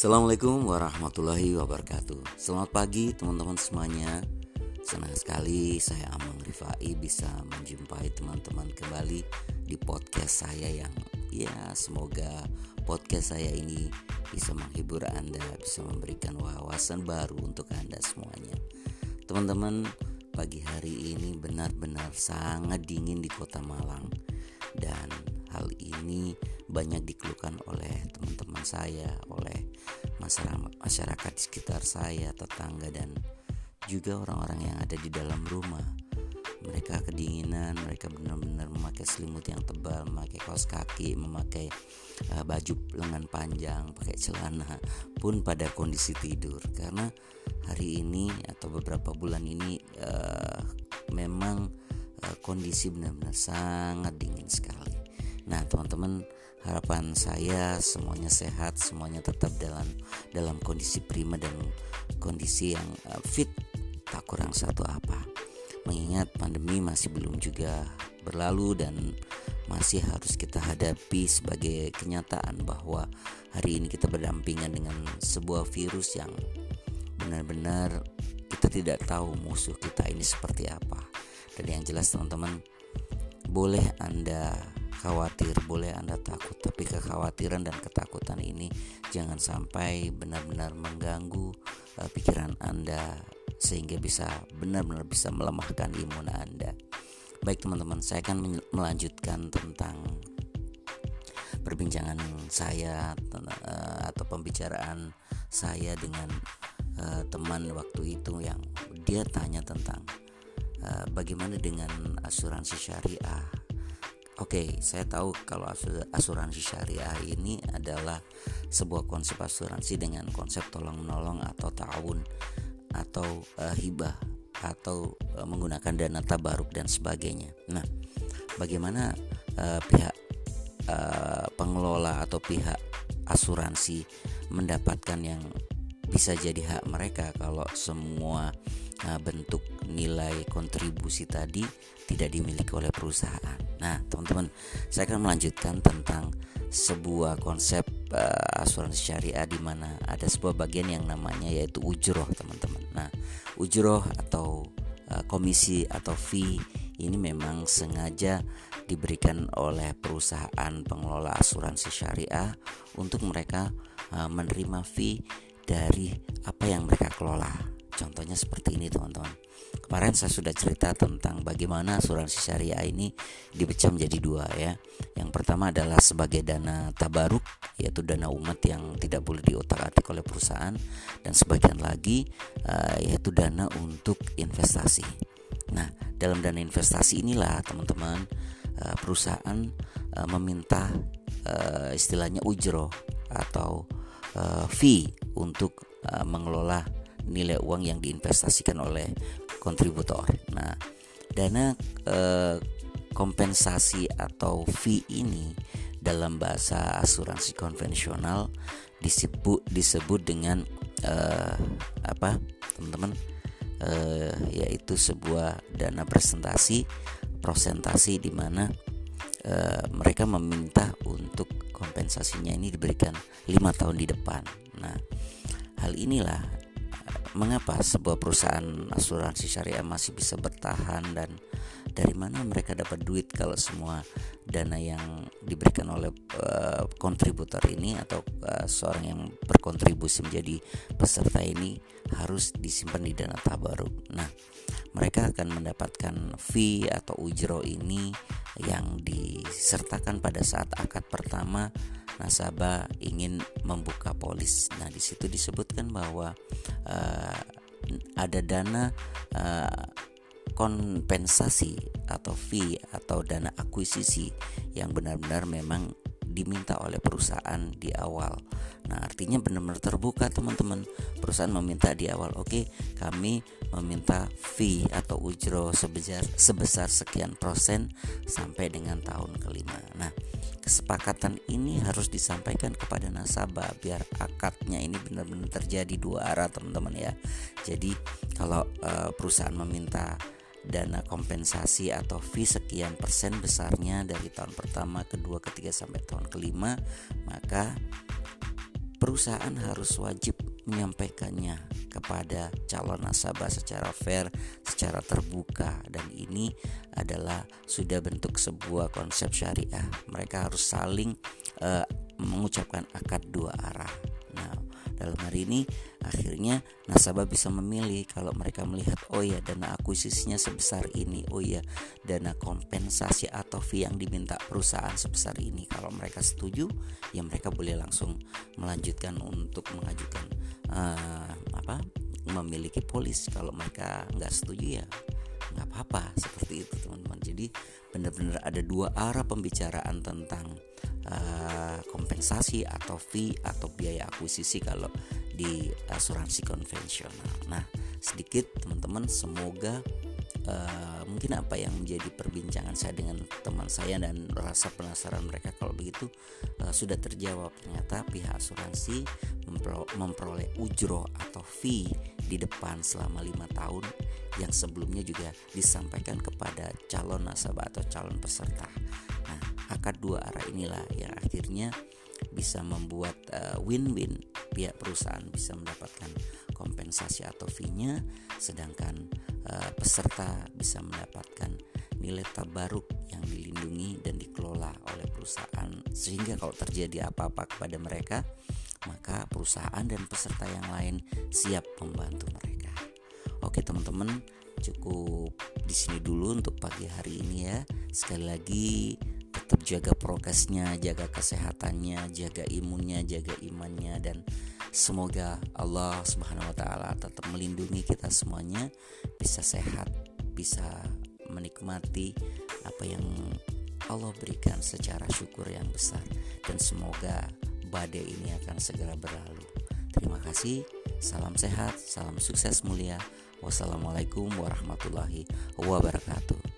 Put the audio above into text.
Assalamualaikum warahmatullahi wabarakatuh. Selamat pagi teman-teman semuanya. Senang sekali saya Amang Rifai bisa menjumpai teman-teman kembali di podcast saya yang ya semoga podcast saya ini bisa menghibur Anda, bisa memberikan wawasan baru untuk Anda semuanya. Teman-teman, pagi hari ini benar-benar sangat dingin di Kota Malang. Dan hal ini banyak dikeluhkan oleh teman-teman saya, oleh masyarakat di sekitar saya, tetangga dan juga orang-orang yang ada di dalam rumah. Mereka kedinginan, mereka benar-benar memakai selimut yang tebal, memakai kaos kaki, memakai uh, baju lengan panjang, pakai celana pun pada kondisi tidur karena hari ini atau beberapa bulan ini uh, memang uh, kondisi benar-benar sangat dingin sekali. Nah, teman-teman, harapan saya semuanya sehat, semuanya tetap dalam dalam kondisi prima dan kondisi yang uh, fit tak kurang satu apa. Mengingat pandemi masih belum juga berlalu dan masih harus kita hadapi sebagai kenyataan bahwa hari ini kita berdampingan dengan sebuah virus yang benar-benar kita tidak tahu musuh kita ini seperti apa. Dan yang jelas teman-teman boleh Anda khawatir, boleh Anda takut, tapi kekhawatiran dan ketakutan ini jangan sampai benar-benar mengganggu uh, pikiran Anda sehingga bisa benar-benar bisa melemahkan imun Anda. Baik teman-teman, saya akan melanjutkan tentang perbincangan saya uh, atau pembicaraan saya dengan uh, teman waktu itu yang dia tanya tentang bagaimana dengan asuransi syariah Oke, okay, saya tahu kalau asuransi syariah ini adalah sebuah konsep asuransi dengan konsep tolong menolong atau tahun atau uh, hibah atau uh, menggunakan dana tabaruk dan sebagainya. Nah, bagaimana uh, pihak uh, pengelola atau pihak asuransi mendapatkan yang bisa jadi hak mereka kalau semua uh, bentuk nilai kontribusi tadi tidak dimiliki oleh perusahaan. Nah, teman-teman, saya akan melanjutkan tentang sebuah konsep uh, asuransi syariah di mana ada sebuah bagian yang namanya yaitu ujroh, teman-teman. Nah, ujroh atau uh, komisi atau fee ini memang sengaja diberikan oleh perusahaan pengelola asuransi syariah untuk mereka uh, menerima fee dari apa yang mereka kelola. Contohnya seperti ini teman-teman. Kemarin saya sudah cerita tentang bagaimana asuransi syariah ini dipecah menjadi dua ya. Yang pertama adalah sebagai dana tabaruk yaitu dana umat yang tidak boleh diotak-atik oleh perusahaan dan sebagian lagi uh, yaitu dana untuk investasi. Nah, dalam dana investasi inilah teman-teman uh, perusahaan uh, meminta istilahnya ujroh atau uh, fee untuk mengelola nilai uang yang diinvestasikan oleh kontributor. Nah, dana eh, kompensasi atau fee ini dalam bahasa asuransi konvensional disebut disebut dengan eh, apa, teman-teman? Eh, yaitu sebuah dana presentasi prosentasi di mana uh, mereka meminta untuk kompensasinya ini diberikan lima tahun di depan. Nah, hal inilah mengapa sebuah perusahaan asuransi syariah masih bisa bertahan dan dari mana mereka dapat duit kalau semua dana yang diberikan oleh uh, kontributor ini atau uh, seorang yang berkontribusi menjadi peserta ini harus disimpan di dana tabaruk. Nah, mereka akan mendapatkan fee atau ujro ini yang disertakan pada saat akad pertama nasabah ingin membuka polis. Nah, di situ disebutkan bahwa uh, ada dana uh, kompensasi atau fee atau dana akuisisi yang benar-benar memang diminta oleh perusahaan di awal. Nah, artinya benar-benar terbuka teman-teman. Perusahaan meminta di awal, oke, okay, kami meminta fee atau ujro sebesar sebesar sekian persen sampai dengan tahun kelima. Nah, kesepakatan ini harus disampaikan kepada nasabah biar akadnya ini benar-benar terjadi dua arah teman-teman ya. Jadi kalau uh, perusahaan meminta dana kompensasi atau fee sekian persen besarnya dari tahun pertama, kedua, ketiga sampai tahun kelima, maka perusahaan harus wajib menyampaikannya kepada calon nasabah secara fair, secara terbuka dan ini adalah sudah bentuk sebuah konsep syariah. Mereka harus saling uh, mengucapkan akad dua arah. Nah, dalam hari ini akhirnya nasabah bisa memilih kalau mereka melihat oh ya dana akuisisinya sebesar ini, oh ya dana kompensasi atau fee yang diminta perusahaan sebesar ini. Kalau mereka setuju, ya mereka boleh langsung melanjutkan untuk mengajukan uh, apa memiliki polis. Kalau mereka nggak setuju ya nggak apa-apa seperti itu teman-teman. Jadi benar-benar ada dua arah pembicaraan tentang uh, kompensasi atau fee atau biaya akuisisi kalau di asuransi konvensional. Nah, sedikit teman-teman semoga uh, mungkin apa yang menjadi perbincangan saya dengan teman saya dan rasa penasaran mereka kalau begitu uh, sudah terjawab ternyata pihak asuransi memperoleh ujro atau fee di depan selama lima tahun yang sebelumnya juga disampaikan kepada calon nasabah atau calon peserta. Nah, akad dua arah inilah yang akhirnya bisa membuat uh, win-win pihak perusahaan bisa mendapatkan kompensasi atau fee-nya sedangkan uh, peserta bisa mendapatkan nilai tabaruk yang dilindungi dan dikelola oleh perusahaan sehingga kalau terjadi apa-apa kepada mereka maka perusahaan dan peserta yang lain siap membantu mereka. Oke teman-teman, cukup di sini dulu untuk pagi hari ini ya. Sekali lagi tetap jaga prokesnya, jaga kesehatannya, jaga imunnya, jaga imannya dan semoga Allah Subhanahu wa taala tetap melindungi kita semuanya bisa sehat, bisa menikmati apa yang Allah berikan secara syukur yang besar dan semoga badai ini akan segera berlalu. Terima kasih, salam sehat, salam sukses mulia. Wassalamualaikum warahmatullahi wabarakatuh.